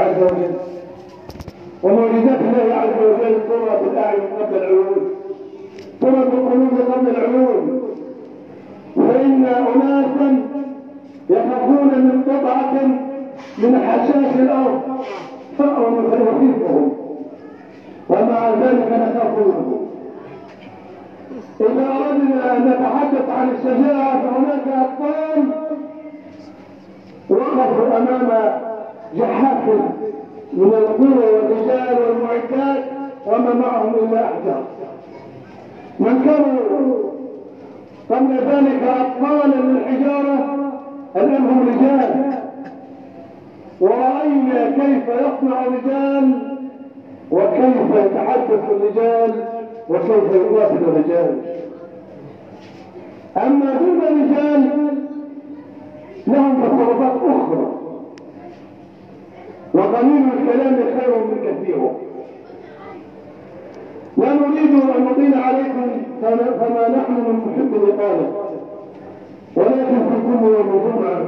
عز وجل. ومعجزات الله عز وجل ترى بالاعين قبل العيون. ترى بالقلوب قبل العيون. فان أناسا يخافون من قطعة من حشاش الأرض فأروا فيخيفهم ومع ذلك نخافونه إذا أردنا أن نتحدث عن الشجاعة فهناك أبطال وقفوا أمام جحافل من القوة والرجال والمعدات وما معهم إلا أحجار. من كانوا قبل ذلك أطفالا للحجارة الآن هم رجال. ورأينا كيف يصنع الرجال وكيف يتحدث الرجال وكيف يقاتل الرجال. أما دون الرجال لهم تصرفات أخرى. وقليل الكلام خير من كثيره لا نريد أن نطيل عليكم فما نحن من محب الإقامة ولكن في كل يوم جمعة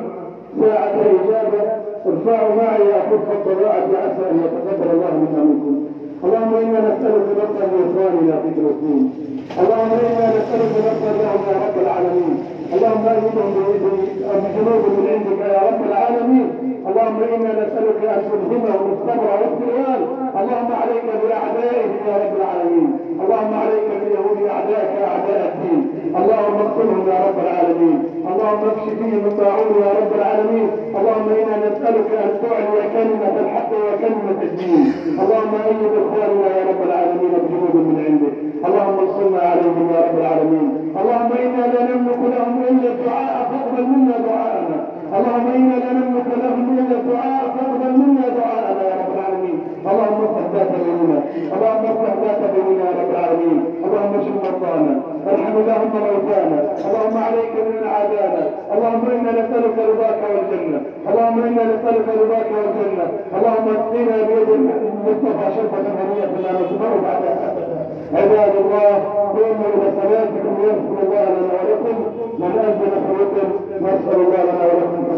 ساعة إجابة. ارفعوا معي أخف الضراعة عسى أن يتقبل الله منا منكم. اللهم إنا نسألك نصرا لإخواننا في فلسطين اللهم إنا نسألك نصرا لهم يا رب العالمين. اللهم أيدهم بجنود من عندك يا رب العالمين. اللهم إنا نسألك أن تلهمهم الصبر والسلوان اللهم عليك بأعدائهم يا رب العالمين. اللهم عليك باليهود أعدائك أعداء الدين. اللهم اقتلهم يا رب العالمين. اللهم اكشف فيهم الطاعون يا رب العالمين. اللهم إنا نسألك أن تعلي كلمة الحق وكلمة الدين. اللهم أيد إخواننا يا رب العالمين بجنود من عندك. اللهم انصرنا عليهم يا رب العالمين. اللهم إنا لا نملك لهم إلا الدعاء فاقبل منا دعاءنا. اللهم لا نملك لهم إلا الدعاء فاقبل منا دعاءنا يا رب العالمين. اللهم افتح ذات بيننا. اللهم افتح ذات بيننا يا رب العالمين. اللهم اشف مرضانا ارحم اللهم موتانا. اللهم عليك من عادانا اللهم إنا نسألك رضاك والجنة. اللهم إنا نسألك رضاك والجنة. اللهم اسقنا بيد المصطفى شربة هنية لا نسمع بعدها عباد الله قوموا إلى صلاتكم ويغفر الله لنا ولكم. من أذن فليكن نسأل الله لنا ولكم.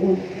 Gracias.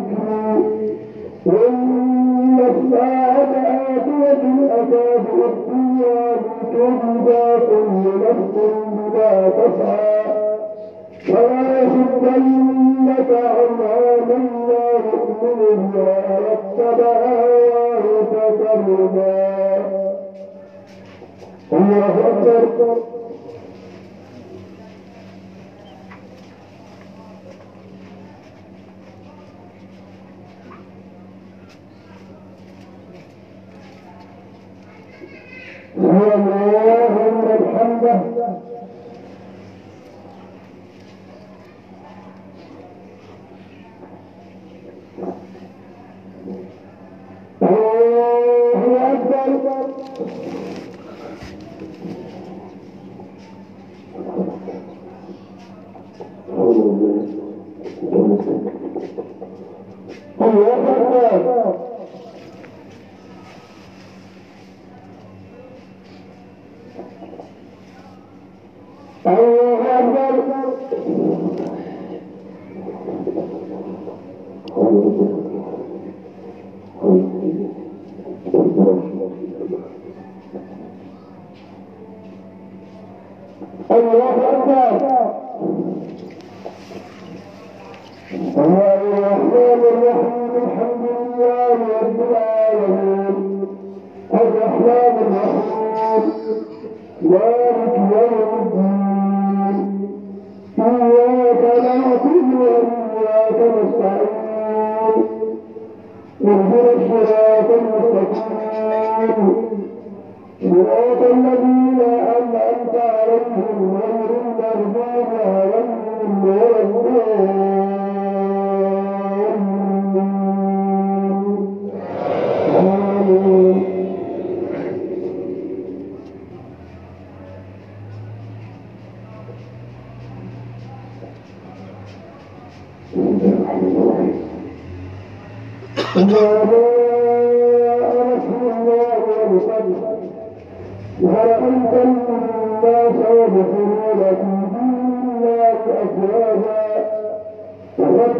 الساعة آتية أكاد أخفيها لتجزى كل نفس بما تسعى ولا ليصدنك عنها من لا يؤمن بها واتبع هواه فتردى الله أكبر الرحمن الرحيم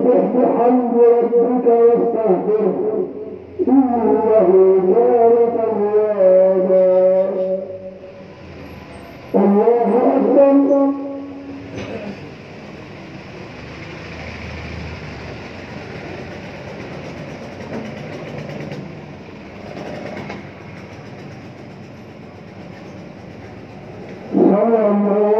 فسبح بحمد ربك واستغفره إنه كان توابا الله أكبر صلى الله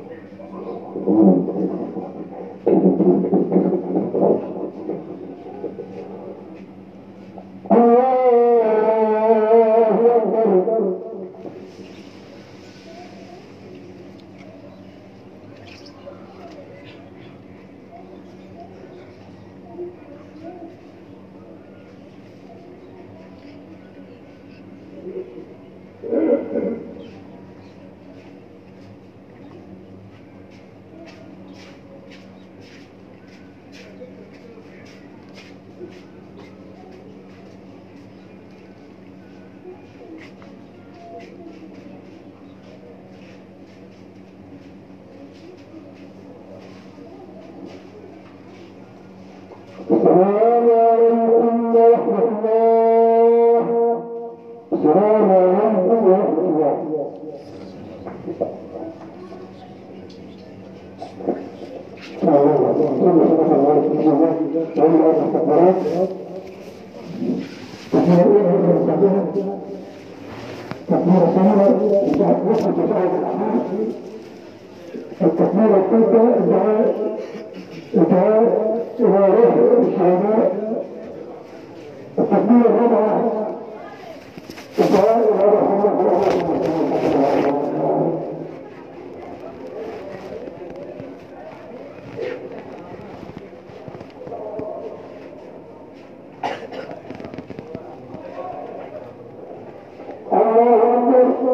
عليكم ورحمة الله تكبير الصلاة انتهت وقت تشاهد الأحمد التكبير الثالثة الدعاء الدعاء إلى روح الشهداء التكبير الرابعة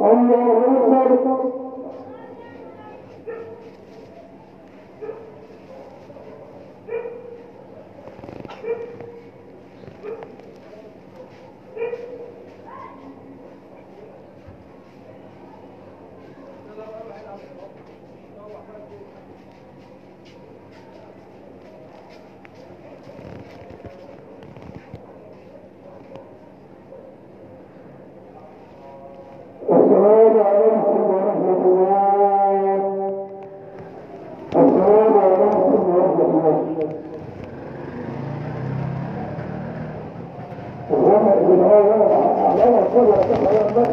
Allah'ım No,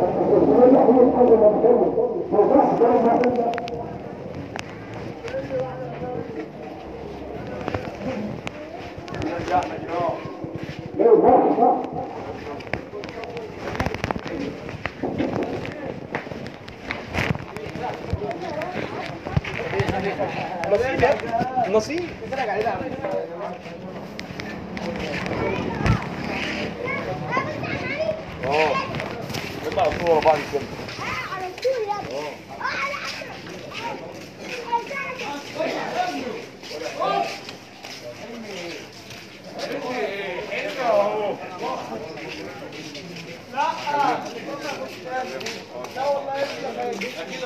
sí. No, sí. Doğru, bari